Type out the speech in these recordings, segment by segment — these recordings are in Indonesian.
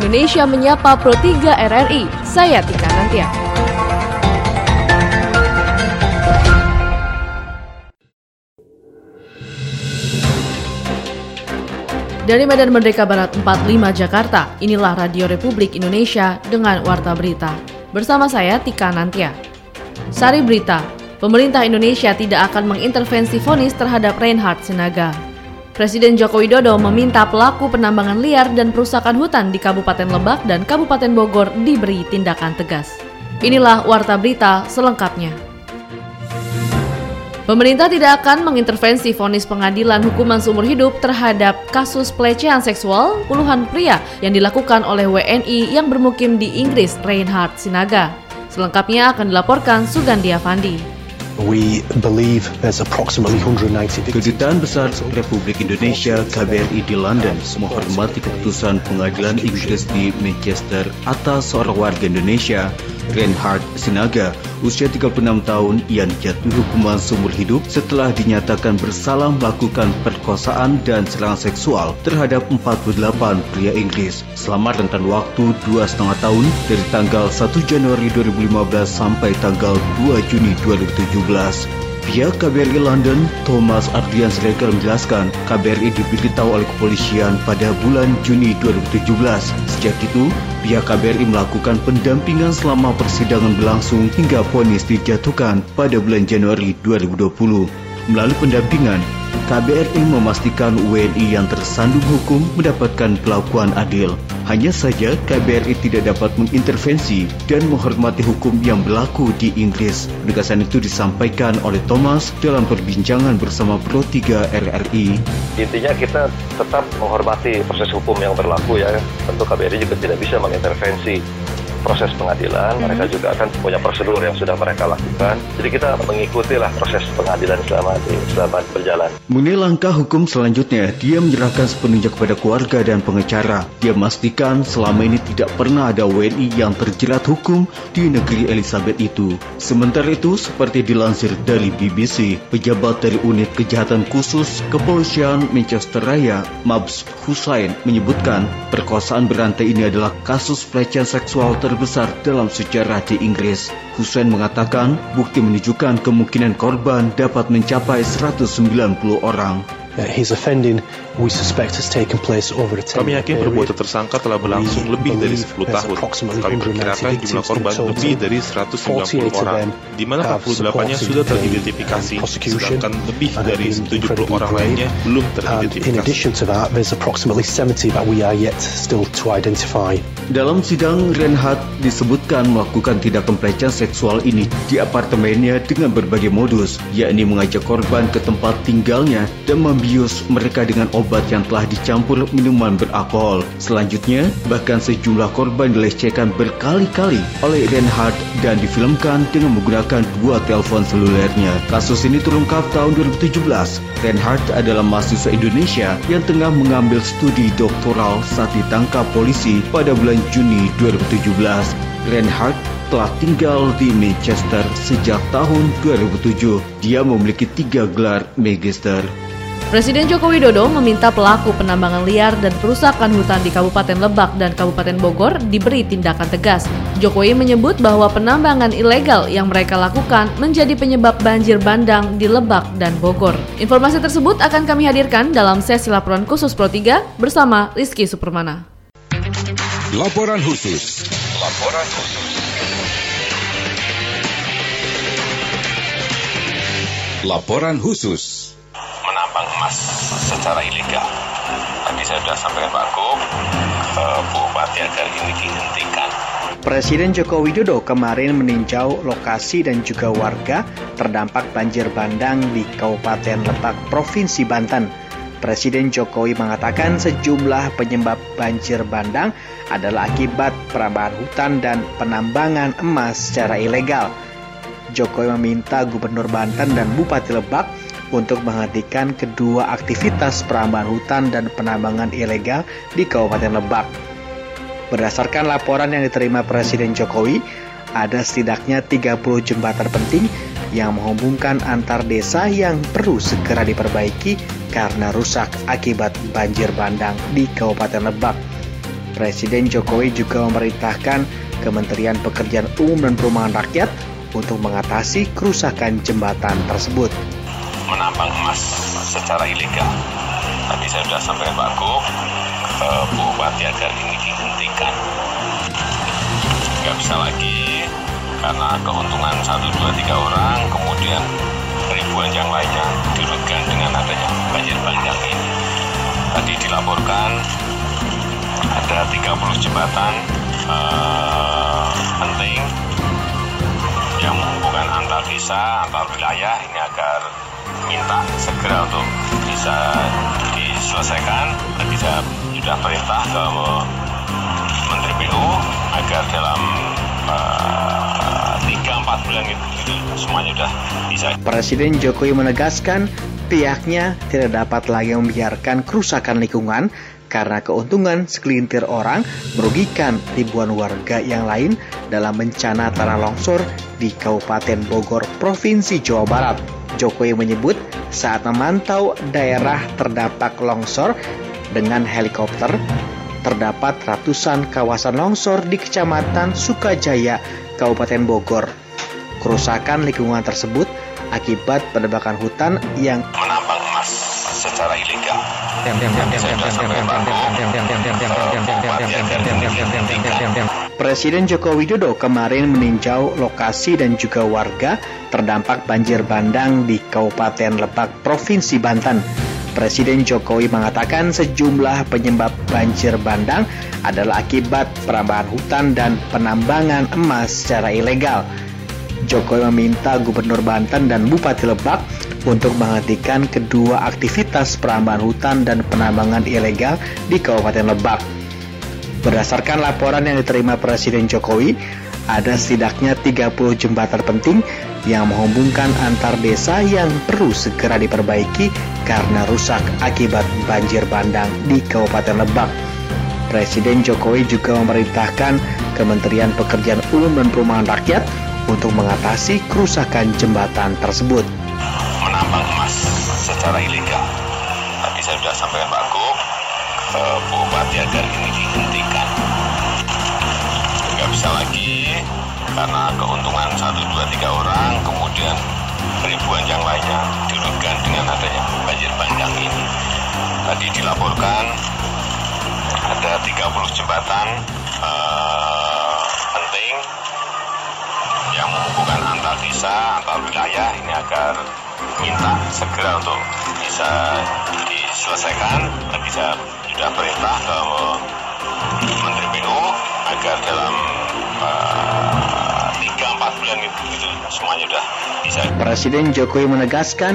Indonesia Menyapa Pro 3 RRI. Saya Tika Nantia. Dari Medan Merdeka Barat 45 Jakarta, inilah Radio Republik Indonesia dengan Warta Berita. Bersama saya Tika Nantia. Sari Berita, pemerintah Indonesia tidak akan mengintervensi vonis terhadap Reinhard Sinaga. Presiden Joko Widodo meminta pelaku penambangan liar dan perusakan hutan di Kabupaten Lebak dan Kabupaten Bogor diberi tindakan tegas. Inilah Warta Berita selengkapnya. Pemerintah tidak akan mengintervensi vonis pengadilan hukuman seumur hidup terhadap kasus pelecehan seksual puluhan pria yang dilakukan oleh WNI yang bermukim di Inggris, Reinhard Sinaga. Selengkapnya akan dilaporkan Sugandi Avandi. We believe there's approximately 190 Kedutaan Besar Republik Indonesia KBRI di London menghormati keputusan pengadilan Inggris di Manchester atas seorang warga Indonesia Reinhard Sinaga, usia 36 tahun yang dijatuhi hukuman seumur hidup setelah dinyatakan bersalah melakukan perkosaan dan serangan seksual terhadap 48 pria Inggris selama rentan waktu dua setengah tahun dari tanggal 1 Januari 2015 sampai tanggal 2 Juni 2017. Pihak KBRI London, Thomas Adrian Sreker menjelaskan, KBRI diberitahu oleh kepolisian pada bulan Juni 2017. Sejak itu, pihak KBRI melakukan pendampingan selama persidangan berlangsung hingga vonis dijatuhkan pada bulan Januari 2020. Melalui pendampingan, KBRI memastikan WNI yang tersandung hukum mendapatkan perlakuan adil. Hanya saja KBRI tidak dapat mengintervensi dan menghormati hukum yang berlaku di Inggris. Penegasan itu disampaikan oleh Thomas dalam perbincangan bersama Pro 3 RRI. Intinya kita tetap menghormati proses hukum yang berlaku ya. Tentu KBRI juga tidak bisa mengintervensi proses pengadilan, hmm. mereka juga akan punya prosedur yang sudah mereka lakukan. Jadi kita mengikuti lah proses pengadilan selama di, selama berjalan. Mengenai langkah hukum selanjutnya, dia menyerahkan sepenuhnya kepada keluarga dan pengacara. Dia memastikan selama ini tidak pernah ada WNI yang terjerat hukum di negeri Elizabeth itu. Sementara itu, seperti dilansir dari BBC, pejabat dari unit kejahatan khusus kepolisian Manchester Raya, Mabs Hussein, menyebutkan perkosaan berantai ini adalah kasus pelecehan seksual ter terbesar dalam sejarah di Inggris. Hussein mengatakan bukti menunjukkan kemungkinan korban dapat mencapai 190 orang. His offending we suspect has taken place over a Kami yakin perbuatan tersangka telah berlangsung lebih dari 10 tahun. Kami perkirakan jumlah korban lebih dari 190 orang, di mana 48-nya sudah teridentifikasi, sedangkan lebih dari 70 orang lainnya belum teridentifikasi. Dalam sidang, Reinhardt disebutkan melakukan tindakan pelecehan seksual ini di apartemennya dengan berbagai modus, yakni mengajak korban ke tempat tinggalnya dan membius mereka dengan obat yang telah dicampur minuman beralkohol. Selanjutnya, bahkan sejumlah korban dilecehkan berkali-kali oleh Reinhardt dan difilmkan dengan menggunakan dua telepon selulernya. Kasus ini terungkap tahun 2017. Reinhardt adalah mahasiswa Indonesia yang tengah mengambil studi doktoral saat ditangkap polisi pada bulan Juni 2017. Reinhardt telah tinggal di Manchester sejak tahun 2007. Dia memiliki tiga gelar magister. Presiden Joko Widodo meminta pelaku penambangan liar dan perusakan hutan di Kabupaten Lebak dan Kabupaten Bogor diberi tindakan tegas. Jokowi menyebut bahwa penambangan ilegal yang mereka lakukan menjadi penyebab banjir bandang di Lebak dan Bogor. Informasi tersebut akan kami hadirkan dalam sesi laporan khusus Pro 3 bersama Rizky Supermana. Laporan khusus. Laporan khusus. Laporan khusus menambang emas secara ilegal. Tadi saya sudah sampaikan Pak Gub, eh, Bupati agar ini dihentikan. Presiden Joko Widodo kemarin meninjau lokasi dan juga warga terdampak banjir bandang di Kabupaten Lebak, Provinsi Banten. Presiden Jokowi mengatakan sejumlah penyebab banjir bandang adalah akibat perambahan hutan dan penambangan emas secara ilegal. Jokowi meminta Gubernur Banten dan Bupati Lebak untuk menghentikan kedua aktivitas perambahan hutan dan penambangan ilegal di Kabupaten Lebak. Berdasarkan laporan yang diterima Presiden Jokowi, ada setidaknya 30 jembatan penting yang menghubungkan antar desa yang perlu segera diperbaiki karena rusak akibat banjir bandang di Kabupaten Lebak. Presiden Jokowi juga memerintahkan Kementerian Pekerjaan Umum dan Perumahan Rakyat untuk mengatasi kerusakan jembatan tersebut. Menambang emas secara ilegal. Tadi saya sudah sampaikan Pak Gub, ke Bupati agar ini dihentikan. Nggak bisa lagi karena keuntungan satu dua tiga orang, kemudian ribuan yang lainnya dirugikan dengan adanya banjir bandang ini. Tadi dilaporkan ada 30 jembatan uh, penting yang menghubungkan antar desa, antar wilayah ini agar minta segera untuk bisa diselesaikan. Tadi saya sudah perintah ke Menteri PU agar dalam uh, tiga empat bulan itu, semuanya sudah bisa. Presiden Jokowi menegaskan pihaknya tidak dapat lagi membiarkan kerusakan lingkungan karena keuntungan segelintir orang merugikan ribuan warga yang lain dalam bencana tanah longsor di Kabupaten Bogor, Provinsi Jawa Barat. Jokowi menyebut saat memantau daerah terdampak longsor dengan helikopter, terdapat ratusan kawasan longsor di Kecamatan Sukajaya, Kabupaten Bogor. Kerusakan lingkungan tersebut akibat penebakan hutan yang menambang emas secara ilegal. Presiden Joko Widodo kemarin meninjau lokasi dan juga warga terdampak banjir bandang di Kabupaten Lebak, Provinsi Banten. Presiden Jokowi mengatakan sejumlah penyebab banjir bandang adalah akibat perambahan hutan dan penambangan emas secara ilegal. Jokowi meminta Gubernur Banten dan Bupati Lebak untuk menghentikan kedua aktivitas perambahan hutan dan penambangan ilegal di Kabupaten Lebak. Berdasarkan laporan yang diterima Presiden Jokowi, ada setidaknya 30 jembatan penting yang menghubungkan antar desa yang perlu segera diperbaiki karena rusak akibat banjir bandang di Kabupaten Lebak. Presiden Jokowi juga memerintahkan Kementerian Pekerjaan Umum dan Perumahan Rakyat untuk mengatasi kerusakan jembatan tersebut. Menambang emas secara ilegal. Tadi saya sudah sampaikan Pak Gub, ke Bupati agar ini dihentikan. Bisa lagi karena keuntungan satu dua tiga orang, kemudian ribuan yang lainnya dirugikan dengan adanya banjir bandang ini. Tadi dilaporkan ada 30 jembatan uh, penting yang menghubungkan antar desa, antar wilayah ini agar minta segera untuk bisa diselesaikan. Saya sudah perintah ke Menteri PU agar dalam bulan itu, semuanya sudah bisa. Presiden Jokowi menegaskan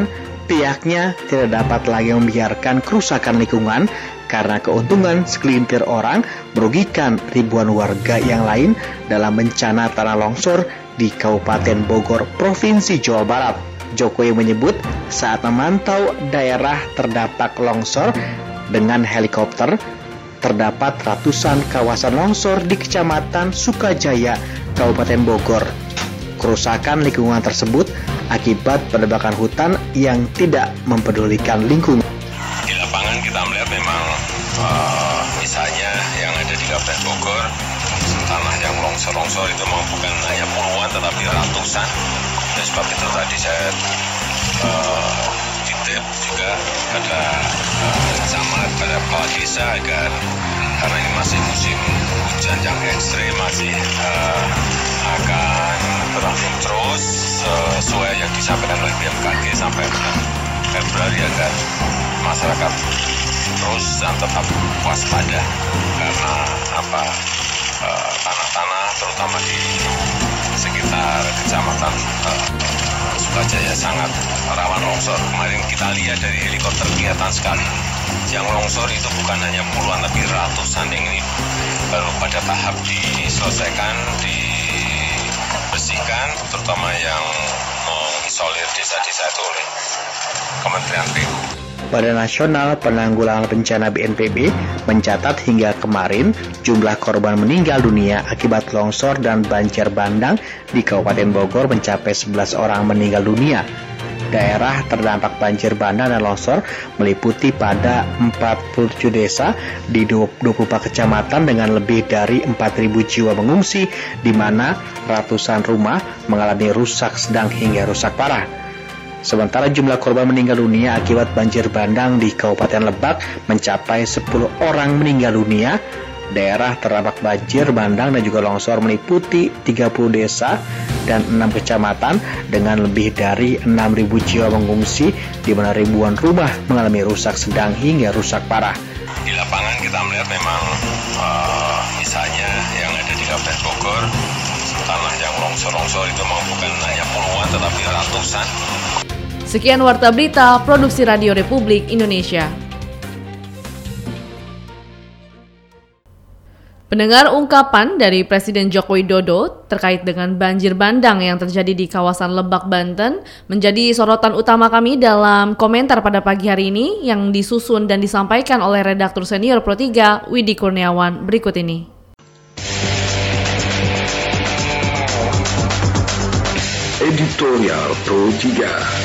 pihaknya tidak dapat lagi membiarkan kerusakan lingkungan karena keuntungan segelintir orang merugikan ribuan warga yang lain dalam bencana tanah longsor di Kabupaten Bogor, Provinsi Jawa Barat. Jokowi menyebut saat memantau daerah terdampak longsor dengan helikopter, terdapat ratusan kawasan longsor di Kecamatan Sukajaya, Kabupaten Bogor. Kerusakan lingkungan tersebut akibat penebakan hutan yang tidak mempedulikan lingkungan. Di lapangan kita melihat memang uh, misalnya yang ada di Kabupaten Bogor, tanah yang longsor-longsor itu memang bukan hanya puluhan tetapi ratusan. Dan sebab itu tadi saya uh, titip juga pada uh, camat, pada kepala desa agar karena ini masih musim hujan yang ekstrim masih uh, akan berlangsung terus sesuai yang disampaikan oleh BMKG sampai bulan Februari agar masyarakat terus dan tetap waspada karena apa tanah-tanah terutama di sekitar kecamatan uh, Sukajaya sangat rawan longsor. Kemarin kita lihat dari helikopter kelihatan sekali. Yang longsor itu bukan hanya puluhan tapi ratusan yang ini baru pada tahap diselesaikan, dibersihkan, terutama yang mengisolir desa-desa itu oleh Kementerian PU. Badan Nasional Penanggulangan Bencana BNPB mencatat hingga kemarin jumlah korban meninggal dunia akibat longsor dan banjir bandang di Kabupaten Bogor mencapai 11 orang meninggal dunia. Daerah terdampak banjir bandang dan longsor meliputi pada 47 desa di 24 kecamatan dengan lebih dari 4.000 jiwa mengungsi di mana ratusan rumah mengalami rusak sedang hingga rusak parah. Sementara jumlah korban meninggal dunia akibat banjir bandang di Kabupaten Lebak mencapai 10 orang meninggal dunia daerah terdampak banjir bandang dan juga longsor meliputi 30 desa dan 6 kecamatan dengan lebih dari 6.000 jiwa mengungsi di mana ribuan rumah mengalami rusak sedang hingga rusak parah. Di lapangan kita melihat memang uh, misalnya yang ada di Kabupaten Bogor tanah yang longsor-longsor itu bukan hanya puluhan tetapi ratusan. Sekian Warta Berita Produksi Radio Republik Indonesia. Pendengar ungkapan dari Presiden Joko Widodo terkait dengan banjir bandang yang terjadi di kawasan Lebak, Banten menjadi sorotan utama kami dalam komentar pada pagi hari ini yang disusun dan disampaikan oleh redaktur senior Pro 3 Widi Kurniawan berikut ini. Editorial Pro 3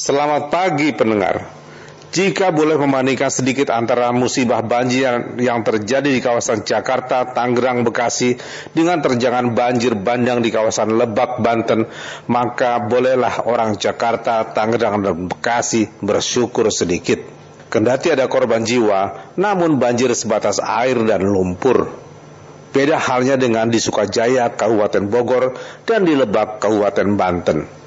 Selamat pagi pendengar. Jika boleh membandingkan sedikit antara musibah banjir yang terjadi di kawasan Jakarta, Tangerang, Bekasi dengan terjangan banjir bandang di kawasan Lebak, Banten, maka bolehlah orang Jakarta, Tangerang, dan Bekasi bersyukur sedikit. Kendati ada korban jiwa, namun banjir sebatas air dan lumpur. Beda halnya dengan di Sukajaya, Kabupaten Bogor, dan di Lebak, Kabupaten Banten.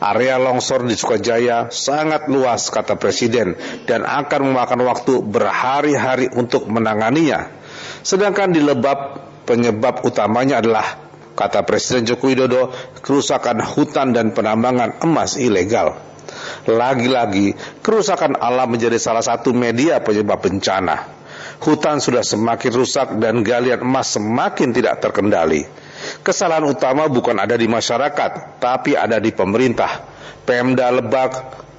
Area longsor di Sukajaya sangat luas kata Presiden dan akan memakan waktu berhari-hari untuk menanganinya. Sedangkan di Lebab penyebab utamanya adalah kata Presiden Joko Widodo kerusakan hutan dan penambangan emas ilegal. Lagi-lagi, kerusakan alam menjadi salah satu media penyebab bencana. Hutan sudah semakin rusak dan galian emas semakin tidak terkendali. Kesalahan utama bukan ada di masyarakat, tapi ada di pemerintah. Pemda Lebak,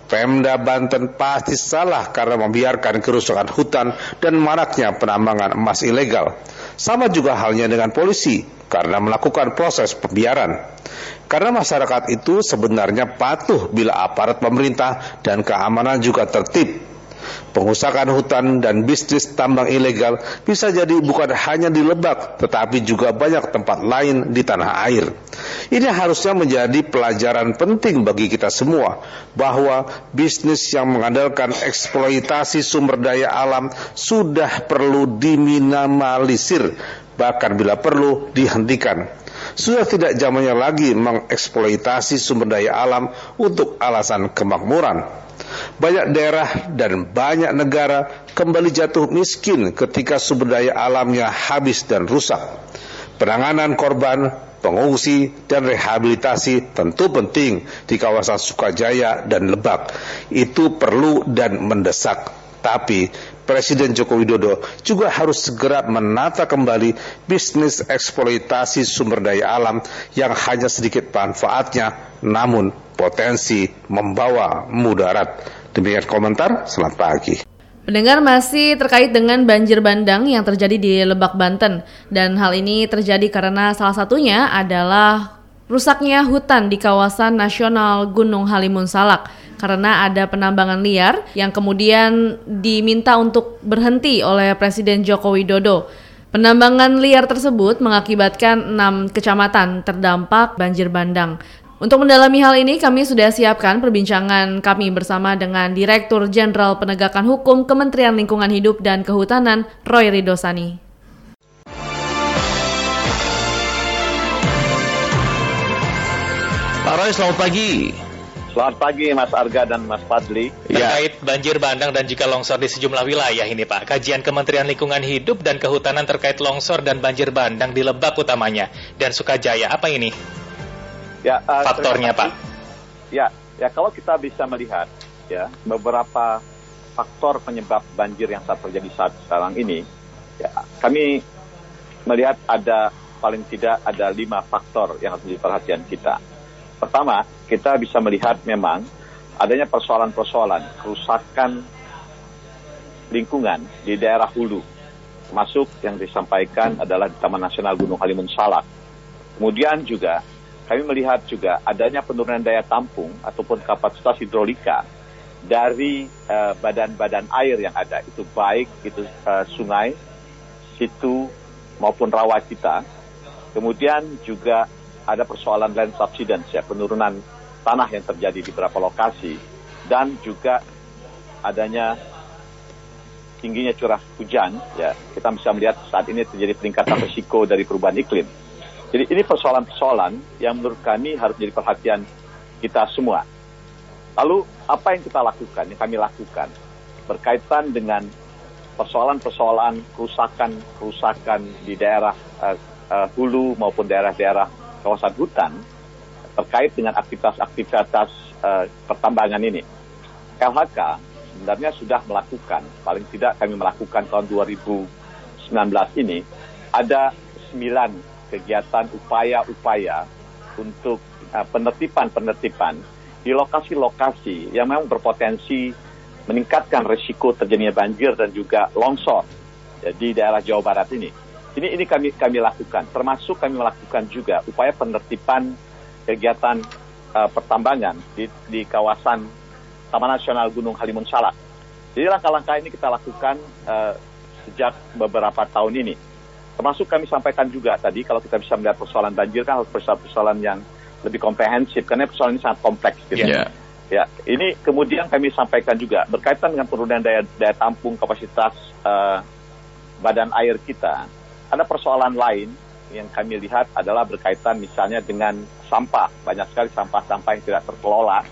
Pemda Banten pasti salah karena membiarkan kerusakan hutan dan maraknya penambangan emas ilegal. Sama juga halnya dengan polisi karena melakukan proses pembiaran. Karena masyarakat itu sebenarnya patuh bila aparat pemerintah dan keamanan juga tertib Pengusahaan hutan dan bisnis tambang ilegal bisa jadi bukan hanya di Lebak, tetapi juga banyak tempat lain di tanah air. Ini harusnya menjadi pelajaran penting bagi kita semua bahwa bisnis yang mengandalkan eksploitasi sumber daya alam sudah perlu diminimalisir, bahkan bila perlu dihentikan. Sudah tidak zamannya lagi mengeksploitasi sumber daya alam untuk alasan kemakmuran. Banyak daerah dan banyak negara kembali jatuh miskin ketika sumber daya alamnya habis dan rusak. Penanganan korban, pengungsi, dan rehabilitasi tentu penting di kawasan Sukajaya dan Lebak. Itu perlu dan mendesak. Tapi Presiden Joko Widodo juga harus segera menata kembali bisnis eksploitasi sumber daya alam yang hanya sedikit manfaatnya namun potensi membawa mudarat. Demikian komentar, selamat pagi. Pendengar masih terkait dengan banjir bandang yang terjadi di Lebak, Banten. Dan hal ini terjadi karena salah satunya adalah rusaknya hutan di kawasan nasional Gunung Halimun Salak karena ada penambangan liar yang kemudian diminta untuk berhenti oleh Presiden Joko Widodo. Penambangan liar tersebut mengakibatkan enam kecamatan terdampak banjir bandang. Untuk mendalami hal ini, kami sudah siapkan perbincangan kami bersama dengan Direktur Jenderal Penegakan Hukum Kementerian Lingkungan Hidup dan Kehutanan, Roy Ridosani. Pak Roy, selamat pagi. Selamat pagi Mas Arga dan Mas Fadli. Ya. Terkait banjir bandang dan jika longsor di sejumlah wilayah ini Pak, kajian Kementerian Lingkungan Hidup dan Kehutanan terkait longsor dan banjir bandang di Lebak utamanya dan Sukajaya, apa ini? Ya, uh, faktornya Pak. Ya, ya kalau kita bisa melihat ya beberapa faktor penyebab banjir yang saat terjadi saat sekarang ini, ya kami melihat ada paling tidak ada lima faktor yang harus menjadi perhatian kita. Pertama, kita bisa melihat memang adanya persoalan-persoalan kerusakan lingkungan di daerah hulu, masuk yang disampaikan adalah di Taman Nasional Gunung Halimun Salak. Kemudian juga kami melihat juga adanya penurunan daya tampung ataupun kapasitas hidrolika dari eh, badan-badan uh, air yang ada. Itu baik itu uh, sungai, situ maupun rawa kita. Kemudian juga ada persoalan land subsidence ya penurunan tanah yang terjadi di beberapa lokasi. Dan juga adanya tingginya curah hujan ya. Kita bisa melihat saat ini terjadi peningkatan risiko dari perubahan iklim jadi ini persoalan-persoalan yang menurut kami harus menjadi perhatian kita semua. Lalu apa yang kita lakukan, yang kami lakukan berkaitan dengan persoalan-persoalan kerusakan-kerusakan di daerah uh, uh, hulu maupun daerah-daerah kawasan hutan terkait dengan aktivitas-aktivitas uh, pertambangan ini. LHK sebenarnya sudah melakukan, paling tidak kami melakukan tahun 2019 ini, ada sembilan kegiatan upaya-upaya untuk uh, penertiban-penertiban di lokasi-lokasi yang memang berpotensi meningkatkan risiko terjadinya banjir dan juga longsor ya, di daerah Jawa Barat ini. Ini ini kami kami lakukan, termasuk kami melakukan juga upaya penertiban kegiatan uh, pertambangan di, di kawasan Taman Nasional Gunung Halimun Salak. Jadi langkah-langkah ini kita lakukan uh, sejak beberapa tahun ini Termasuk kami sampaikan juga tadi kalau kita bisa melihat persoalan banjir kan harus persoalan-persoalan yang lebih komprehensif karena persoalan ini sangat kompleks gitu. Yeah. Ya, ini kemudian kami sampaikan juga berkaitan dengan penurunan daya, daya tampung kapasitas uh, badan air kita. Ada persoalan lain yang kami lihat adalah berkaitan misalnya dengan sampah. Banyak sekali sampah-sampah yang tidak terkelola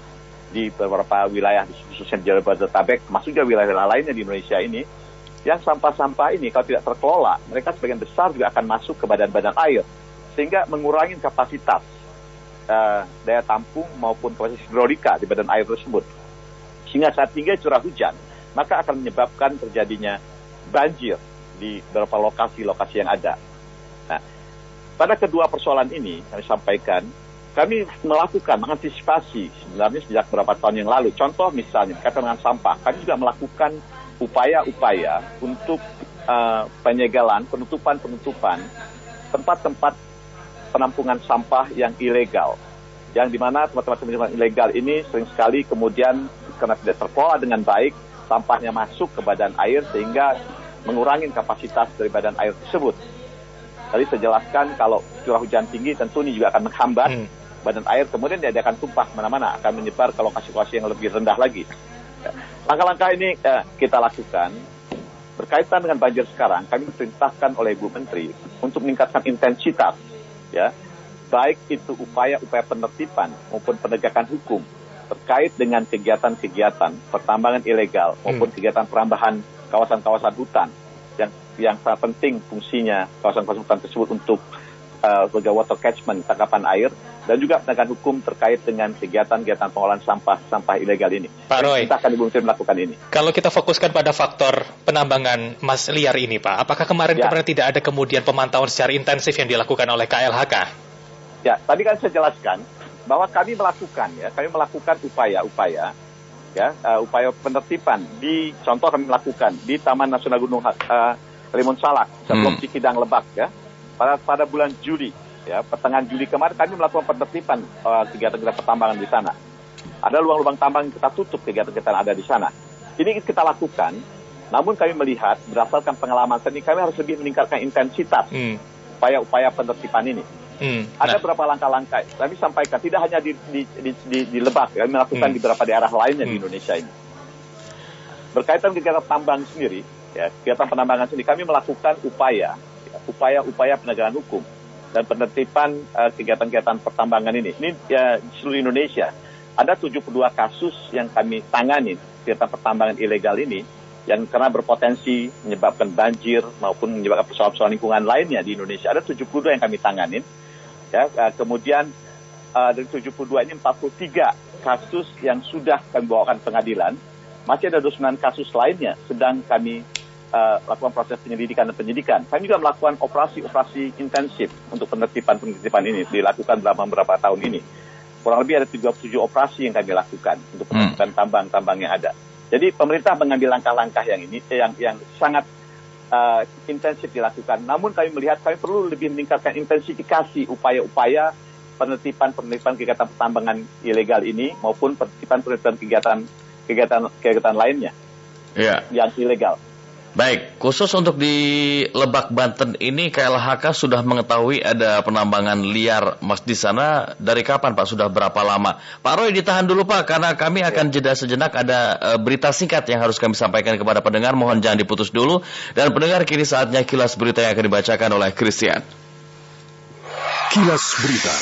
di beberapa wilayah khususnya di Jabodetabek, masuk juga wilayah lainnya di Indonesia ini yang sampah-sampah ini kalau tidak terkelola, mereka sebagian besar juga akan masuk ke badan-badan air, sehingga mengurangi kapasitas uh, daya tampung maupun kapasitas hidrolika di badan air tersebut. Sehingga saat tinggi curah hujan, maka akan menyebabkan terjadinya banjir di beberapa lokasi-lokasi yang ada. Nah, pada kedua persoalan ini kami sampaikan, kami melakukan mengantisipasi sebenarnya sejak beberapa tahun yang lalu. Contoh misalnya, kaitan dengan sampah, kami juga melakukan upaya-upaya untuk uh, penyegalan, penutupan-penutupan tempat-tempat penampungan sampah yang ilegal. Yang di mana tempat-tempat penampungan ilegal ini sering sekali kemudian karena tidak terkelola dengan baik, sampahnya masuk ke badan air sehingga mengurangi kapasitas dari badan air tersebut. Tadi saya jelaskan kalau curah hujan tinggi tentu ini juga akan menghambat hmm. badan air, kemudian dia akan tumpah mana-mana, akan menyebar ke lokasi-lokasi yang lebih rendah lagi. Langkah-langkah ini eh, kita lakukan berkaitan dengan banjir sekarang. Kami diperintahkan oleh Ibu Menteri untuk meningkatkan intensitas, ya, baik itu upaya-upaya penertiban maupun penegakan hukum terkait dengan kegiatan-kegiatan pertambangan ilegal maupun hmm. kegiatan perambahan kawasan-kawasan hutan yang yang sangat penting fungsinya kawasan-kawasan hutan tersebut untuk uh, sebagai water catchment tangkapan air dan juga penegakan hukum terkait dengan kegiatan-kegiatan pengolahan sampah sampah ilegal ini. Pak Roy, kita akan Ibu melakukan ini. Kalau kita fokuskan pada faktor penambangan emas liar ini, Pak, apakah kemarin ya. kemarin tidak ada kemudian pemantauan secara intensif yang dilakukan oleh KLHK? Ya, tadi kan saya jelaskan bahwa kami melakukan ya, kami melakukan upaya-upaya ya, uh, upaya penertiban di contoh kami melakukan di Taman Nasional Gunung uh, Limun Salak sebelum hmm. Cikidang Lebak ya pada pada bulan Juli ya pertengahan Juli kemarin kami melakukan penertiban uh, kegiatan-kegiatan pertambangan di sana. Ada lubang-lubang tambang yang kita tutup kegiatan-kegiatan ada di sana. Ini kita lakukan, namun kami melihat berdasarkan pengalaman seni kami harus lebih meningkatkan intensitas hmm. upaya-upaya penertiban ini. Hmm. Ada nah. beberapa langkah-langkah. Kami sampaikan tidak hanya di di di, di, di Lebak, kami melakukan hmm. di beberapa daerah lainnya hmm. di Indonesia ini. Berkaitan kegiatan tambang sendiri, ya, kegiatan penambangan sendiri, kami melakukan upaya upaya-upaya penegakan hukum dan penertiban uh, kegiatan-kegiatan pertambangan ini. Ini ya, di seluruh Indonesia ada 72 kasus yang kami tangani kegiatan pertambangan ilegal ini yang karena berpotensi menyebabkan banjir maupun menyebabkan persoalan-persoalan lingkungan lainnya di Indonesia. Ada 72 yang kami tanganin. Ya, uh, kemudian uh, dari 72 ini 43 kasus yang sudah kami bawakan pengadilan. Masih ada 29 kasus lainnya sedang kami uh, lakukan proses penyelidikan dan penyidikan. Kami juga melakukan operasi-operasi intensif untuk penertiban-penertiban ini dilakukan dalam beberapa tahun ini. Kurang lebih ada 37 operasi yang kami lakukan untuk hmm. penertiban tambang-tambang yang ada. Jadi pemerintah mengambil langkah-langkah yang ini yang yang sangat uh, intensif dilakukan. Namun kami melihat kami perlu lebih meningkatkan intensifikasi upaya-upaya penertiban-penertiban kegiatan pertambangan ilegal ini maupun penertiban-penertiban kegiatan kegiatan kegiatan lainnya ya. yang ilegal. Baik, khusus untuk di Lebak Banten ini KLHK sudah mengetahui ada penambangan liar mas di sana dari kapan Pak? Sudah berapa lama? Pak Roy ditahan dulu Pak karena kami akan jeda sejenak ada uh, berita singkat yang harus kami sampaikan kepada pendengar. Mohon jangan diputus dulu dan pendengar kini saatnya kilas berita yang akan dibacakan oleh Christian. Kilas Berita.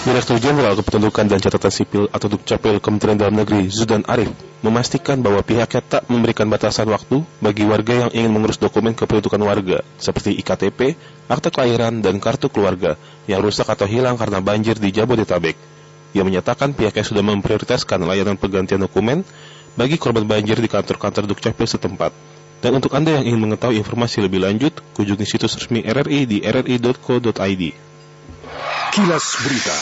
Direktur Jenderal Kependudukan dan Catatan Sipil atau Dukcapil Kementerian Dalam Negeri Zudan Arif memastikan bahwa pihaknya tak memberikan batasan waktu bagi warga yang ingin mengurus dokumen kependudukan warga seperti IKTP, akte kelahiran, dan kartu keluarga yang rusak atau hilang karena banjir di Jabodetabek. Ia menyatakan pihaknya sudah memprioritaskan layanan pergantian dokumen bagi korban banjir di kantor-kantor Dukcapil setempat. Dan untuk Anda yang ingin mengetahui informasi lebih lanjut, kunjungi situs resmi RRI di rri.co.id. Kilas Berita.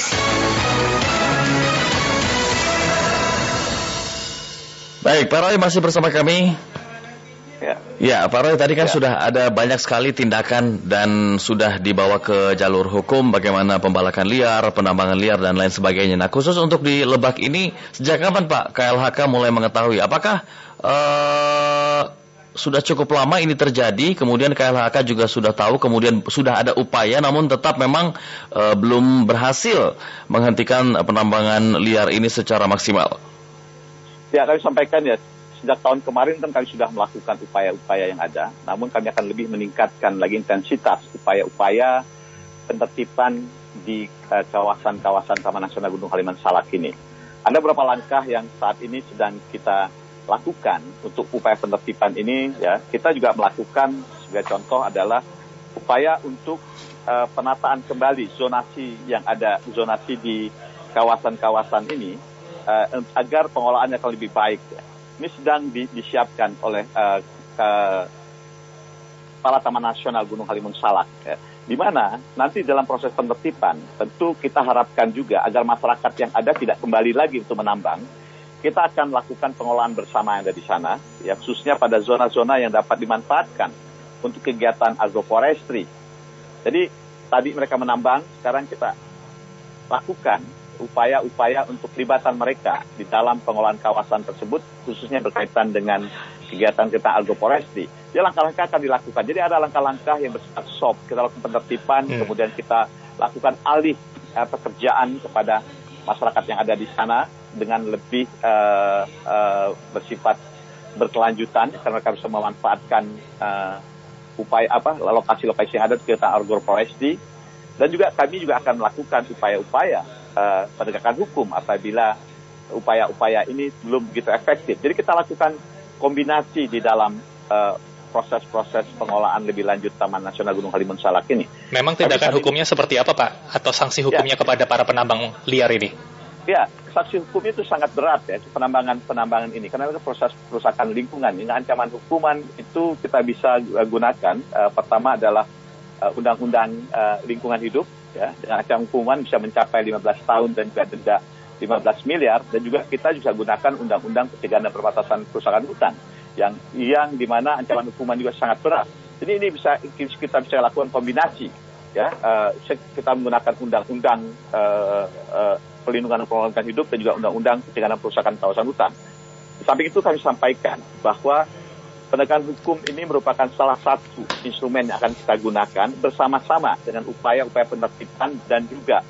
Baik, Pak Roy masih bersama kami. Ya. ya, Pak Roy tadi kan ya. sudah ada banyak sekali tindakan dan sudah dibawa ke jalur hukum bagaimana pembalakan liar, penambangan liar dan lain sebagainya. Nah, khusus untuk di Lebak ini sejak kapan Pak KLHK mulai mengetahui apakah uh, sudah cukup lama ini terjadi, kemudian KLHK juga sudah tahu, kemudian sudah ada upaya, namun tetap memang e, belum berhasil menghentikan penambangan liar ini secara maksimal. Ya, kami sampaikan ya, sejak tahun kemarin kan kami sudah melakukan upaya-upaya yang ada, namun kami akan lebih meningkatkan lagi intensitas upaya-upaya penertiban di eh, kawasan-kawasan Taman Nasional Gunung Haliman Salak ini. Ada beberapa langkah yang saat ini sedang kita lakukan untuk upaya penertiban ini ya kita juga melakukan sebagai contoh adalah upaya untuk uh, penataan kembali zonasi yang ada zonasi di kawasan-kawasan ini uh, agar pengolahannya akan lebih baik. Ini sedang di, disiapkan oleh uh, Kepala Taman Nasional Gunung Halimun Salak. Ya. Di mana nanti dalam proses penertiban tentu kita harapkan juga agar masyarakat yang ada tidak kembali lagi untuk menambang, kita akan lakukan pengolahan bersama yang ada di sana, ya khususnya pada zona-zona yang dapat dimanfaatkan untuk kegiatan agroforestry. Jadi tadi mereka menambang, sekarang kita lakukan upaya-upaya untuk pelibatan mereka di dalam pengolahan kawasan tersebut, khususnya berkaitan dengan kegiatan kita agroforestry. Jadi langkah-langkah akan dilakukan. Jadi ada langkah-langkah yang bersifat soft. Kita lakukan penertiban, hmm. kemudian kita lakukan alih eh, pekerjaan kepada masyarakat yang ada di sana dengan lebih uh, uh, bersifat berkelanjutan karena mereka bisa memanfaatkan uh, upaya apa lokasi-lokasi yang ada di sekitar agroforestry dan juga kami juga akan melakukan upaya-upaya uh, penegakan hukum apabila upaya-upaya ini belum begitu efektif. Jadi kita lakukan kombinasi di dalam uh, proses-proses pengolahan lebih lanjut Taman Nasional Gunung Halimun Salak ini. Memang tindakan hukumnya seperti apa Pak? Atau sanksi hukumnya ya. kepada para penambang liar ini? Ya, sanksi hukumnya itu sangat berat ya penambangan-penambangan ini karena itu proses perusakan lingkungan. Ini ancaman hukuman itu kita bisa gunakan. Uh, pertama adalah uh, undang-undang uh, lingkungan hidup ya dengan ancaman hukuman bisa mencapai 15 tahun dan juga denda 15 miliar dan juga kita juga gunakan undang-undang pencegahan dan perbatasan perusakan hutan yang yang di mana ancaman hukuman juga sangat berat. Jadi ini bisa kita bisa lakukan kombinasi ya uh, kita menggunakan undang-undang uh, uh, pelindungan dan pengelolaan hidup dan juga undang-undang pencegahan perusakan kawasan hutan. Di samping itu kami sampaikan bahwa penegakan hukum ini merupakan salah satu instrumen yang akan kita gunakan bersama-sama dengan upaya-upaya penertiban dan juga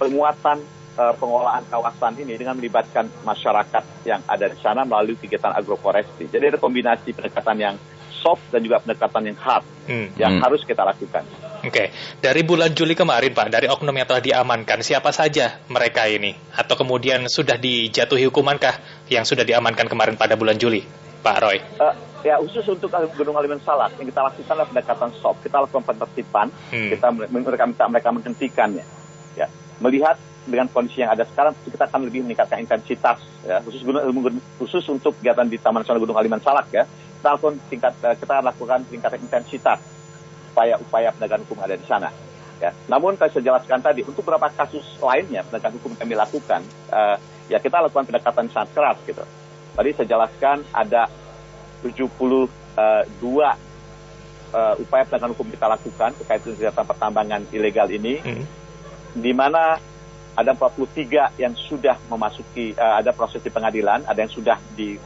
penguatan uh, pengolahan kawasan ini dengan melibatkan masyarakat yang ada di sana melalui kegiatan agroforestry. Jadi ada kombinasi pendekatan yang soft dan juga pendekatan yang hard hmm. yang hmm. harus kita lakukan. Oke, okay. dari bulan Juli kemarin Pak, dari oknum yang telah diamankan, siapa saja mereka ini? Atau kemudian sudah dijatuhi hukumankah yang sudah diamankan kemarin pada bulan Juli, Pak Roy? Uh, ya khusus untuk Gunung Halimun Salak yang kita lakukan adalah pendekatan soft. Kita lakukan penertiban, hmm. kita mereka minta mereka menghentikannya. Ya, melihat dengan kondisi yang ada sekarang kita akan lebih meningkatkan intensitas ya khusus gunung khusus untuk kegiatan di Taman Nasional Gunung Haliman Salak ya kita lakukan tingkat eh, kita lakukan tingkat intensitas upaya-upaya penegakan hukum ada di sana ya namun saya jelaskan tadi untuk beberapa kasus lainnya penegakan hukum kami lakukan uh, ya kita lakukan pendekatan sangat keras gitu tadi saya jelaskan ada 72 uh, upaya penegakan hukum kita lakukan terkait dengan kegiatan pertambangan ilegal ini, hmm. di mana ada 43 yang sudah memasuki uh, ada proses di pengadilan, ada yang sudah di,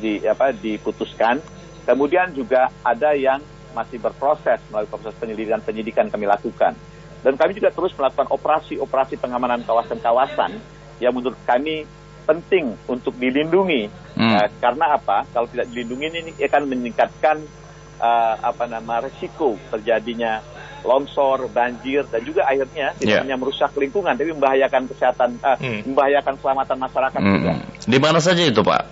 di apa diputuskan. Kemudian juga ada yang masih berproses melalui proses penyelidikan penyidikan kami lakukan. Dan kami juga terus melakukan operasi-operasi pengamanan kawasan-kawasan yang menurut kami penting untuk dilindungi. Hmm. Uh, karena apa? Kalau tidak dilindungi ini akan meningkatkan uh, apa nama resiko terjadinya longsor, banjir, dan juga akhirnya tidak yeah. hanya merusak lingkungan, tapi membahayakan kesehatan, uh, hmm. membahayakan keselamatan masyarakat hmm. juga. Di mana saja itu, Pak?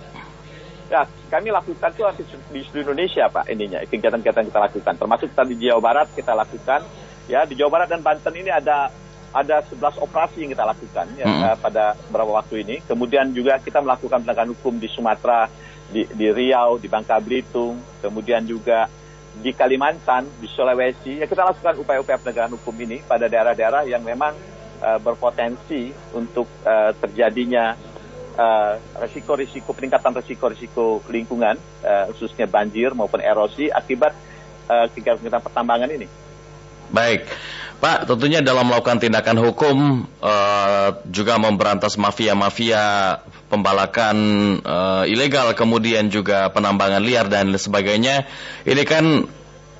Ya, kami lakukan itu di seluruh Indonesia, Pak, ininya kegiatan-kegiatan kita lakukan. Termasuk tadi di Jawa Barat kita lakukan, ya di Jawa Barat dan Banten ini ada ada 11 operasi yang kita lakukan ya, hmm. pada beberapa waktu ini. Kemudian juga kita melakukan penegakan hukum di Sumatera, di, di Riau, di Bangka Belitung, kemudian juga di Kalimantan, di Sulawesi, ya kita lakukan upaya-upaya penegakan hukum ini pada daerah-daerah yang memang uh, berpotensi untuk uh, terjadinya risiko-risiko uh, peningkatan risiko-risiko lingkungan, uh, khususnya banjir maupun erosi akibat uh, kegiatan pertambangan ini. Baik, Pak, tentunya dalam melakukan tindakan hukum uh, juga memberantas mafia-mafia pembalakan uh, ilegal, kemudian juga penambangan liar dan sebagainya. Ini kan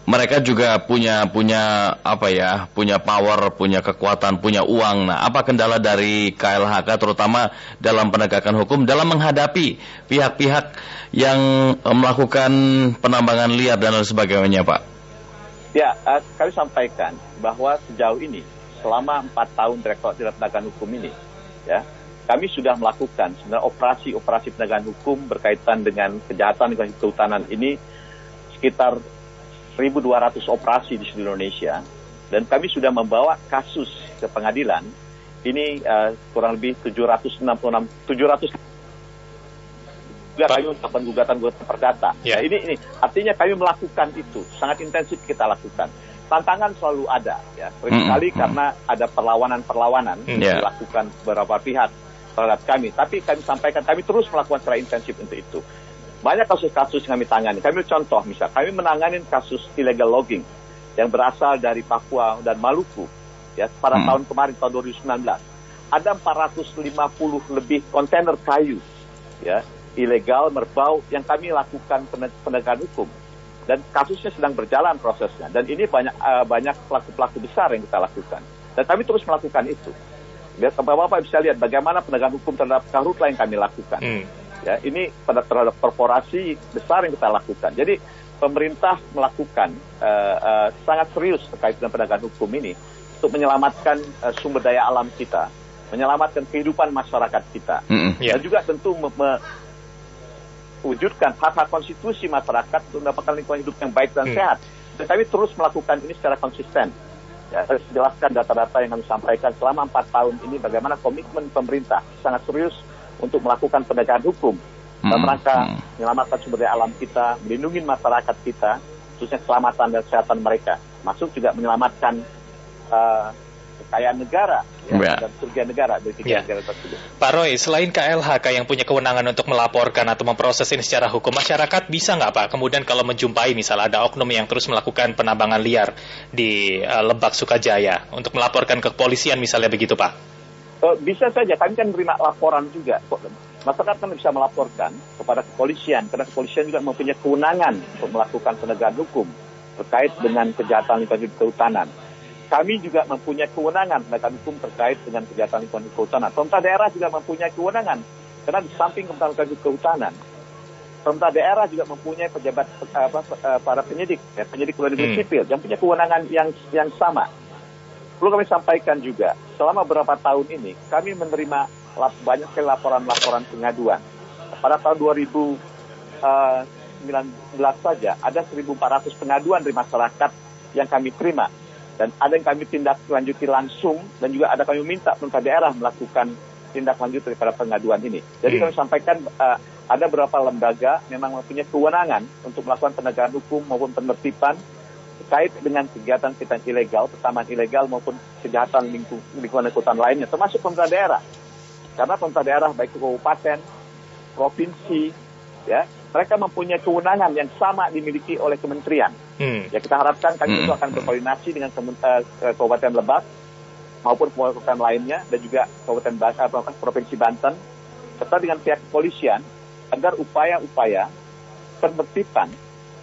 mereka juga punya punya apa ya, punya power, punya kekuatan, punya uang. Nah, apa kendala dari KLHK terutama dalam penegakan hukum dalam menghadapi pihak-pihak yang melakukan penambangan liar dan lain sebagainya, Pak? Ya, uh, kami sampaikan bahwa sejauh ini selama empat tahun direktur penegakan hukum ini, ya kami sudah melakukan sebenarnya operasi-operasi penegakan hukum berkaitan dengan kejahatan kehutanan ini sekitar 1.200 operasi di seluruh Indonesia dan kami sudah membawa kasus ke pengadilan ini uh, kurang lebih 766 700 juga kami melakukan gugatan gugatan perdata. Ya. Nah, ini ini artinya kami melakukan itu sangat intensif kita lakukan. Tantangan selalu ada ya. Seringkali mm -hmm. karena ada perlawanan-perlawanan mm, yang dilakukan beberapa pihak terhadap kami. Tapi kami sampaikan, kami terus melakukan secara intensif untuk itu. Banyak kasus-kasus yang kami tangani. Kami contoh, misal, kami menangani kasus illegal logging yang berasal dari Papua dan Maluku. Ya, pada hmm. tahun kemarin, tahun 2019. Ada 450 lebih kontainer kayu ya, ilegal, merbau, yang kami lakukan penegakan hukum. Dan kasusnya sedang berjalan prosesnya. Dan ini banyak uh, banyak pelaku-pelaku besar yang kita lakukan. Dan kami terus melakukan itu. Biar Bapak bisa lihat bagaimana penegakan hukum terhadap karhutlah yang kami lakukan. Hmm. Ya, ini pada terhadap korporasi besar yang kita lakukan. Jadi pemerintah melakukan uh, uh, sangat serius terkait dengan penegakan hukum ini untuk menyelamatkan uh, sumber daya alam kita, menyelamatkan kehidupan masyarakat kita, mm -hmm. dan juga tentu mewujudkan hak-hak konstitusi masyarakat untuk mendapatkan lingkungan hidup yang baik dan mm. sehat. Dan kami terus melakukan ini secara konsisten. Ya, saya jelaskan data-data yang kami sampaikan selama empat tahun ini bagaimana komitmen pemerintah sangat serius untuk melakukan penegakan hukum dalam hmm, rangka hmm. menyelamatkan sumber daya alam kita, melindungi masyarakat kita, khususnya keselamatan dan kesehatan mereka, masuk juga menyelamatkan uh, kekayaan negara ya, ya. dan kerugian negara dari tiga ya. negara tersebut. Pak Roy, selain KLHK yang punya kewenangan untuk melaporkan atau memproses ini secara hukum, masyarakat bisa nggak Pak? Kemudian kalau menjumpai misalnya ada oknum yang terus melakukan penambangan liar di uh, Lebak Sukajaya untuk melaporkan ke kepolisian misalnya begitu Pak? Uh, bisa saja, kami kan menerima laporan juga. Masyarakat kan bisa melaporkan kepada kepolisian, karena kepolisian juga mempunyai kewenangan untuk melakukan penegakan hukum terkait dengan kejahatan lingkungan kehutanan kami juga mempunyai kewenangan penegakan hukum terkait dengan kejahatan lingkungan kehutanan. Pemerintah daerah juga mempunyai kewenangan karena di samping kementerian kehutanan, pemerintah daerah juga mempunyai pejabat apa, eh, para penyidik, ya, penyidik luar negeri hmm. sipil yang punya kewenangan yang yang sama. Perlu kami sampaikan juga, selama beberapa tahun ini kami menerima banyak sekali laporan-laporan pengaduan. Pada tahun 2019 eh, saja ada 1.400 pengaduan dari masyarakat yang kami terima dan ada yang kami tindak lanjuti langsung dan juga ada kami minta pemerintah daerah melakukan tindak lanjut daripada pengaduan ini. Jadi hmm. kami sampaikan uh, ada beberapa lembaga memang mempunyai kewenangan untuk melakukan penegakan hukum maupun penertiban terkait dengan kegiatan-kegiatan ilegal, pertama ilegal maupun kejahatan lingkung, lingkungan hutan lainnya, termasuk pemerintah daerah. Karena pemerintah daerah baik itu kabupaten, provinsi, ya mereka mempunyai kewenangan yang sama dimiliki oleh kementerian. Hmm. Ya kita harapkan kami hmm. itu akan berkoordinasi dengan uh, Kabupaten Lebak maupun kabupaten lainnya dan juga Kabupaten uh, Provinsi Banten serta dengan pihak kepolisian agar upaya-upaya penertiban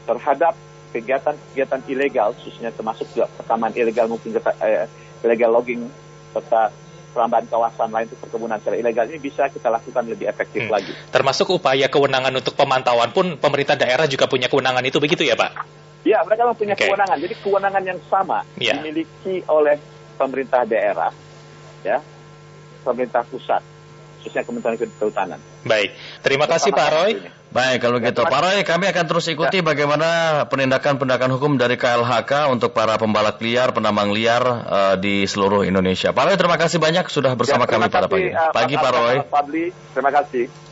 terhadap kegiatan-kegiatan ilegal, khususnya termasuk juga pertamaan ilegal mungkin uh, illegal logging serta perambahan kawasan lain untuk perkebunan secara ilegal ini bisa kita lakukan lebih efektif hmm. lagi. Termasuk upaya kewenangan untuk pemantauan pun pemerintah daerah juga punya kewenangan itu begitu ya Pak? Ya, mereka mempunyai okay. kewenangan. Jadi kewenangan yang sama yeah. dimiliki oleh pemerintah daerah, ya, pemerintah pusat khususnya Kementerian Kehutanan. Baik, terima kasih Pak Roy. Baik, kalau gitu Pak Roy, kami akan terus ikuti ya. bagaimana penindakan-penindakan hukum dari KLHK untuk para pembalak liar, penambang liar uh, di seluruh Indonesia. Pak Roy, terima kasih banyak sudah bersama ya, kami pada pagi. Uh, pagi Pak Roy. Pak terima kasih.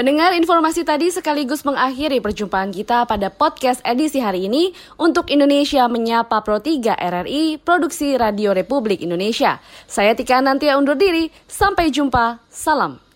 Pendengar informasi tadi sekaligus mengakhiri perjumpaan kita pada podcast edisi hari ini untuk Indonesia Menyapa Pro 3 RRI Produksi Radio Republik Indonesia. Saya Tika Nantia undur diri, sampai jumpa, salam.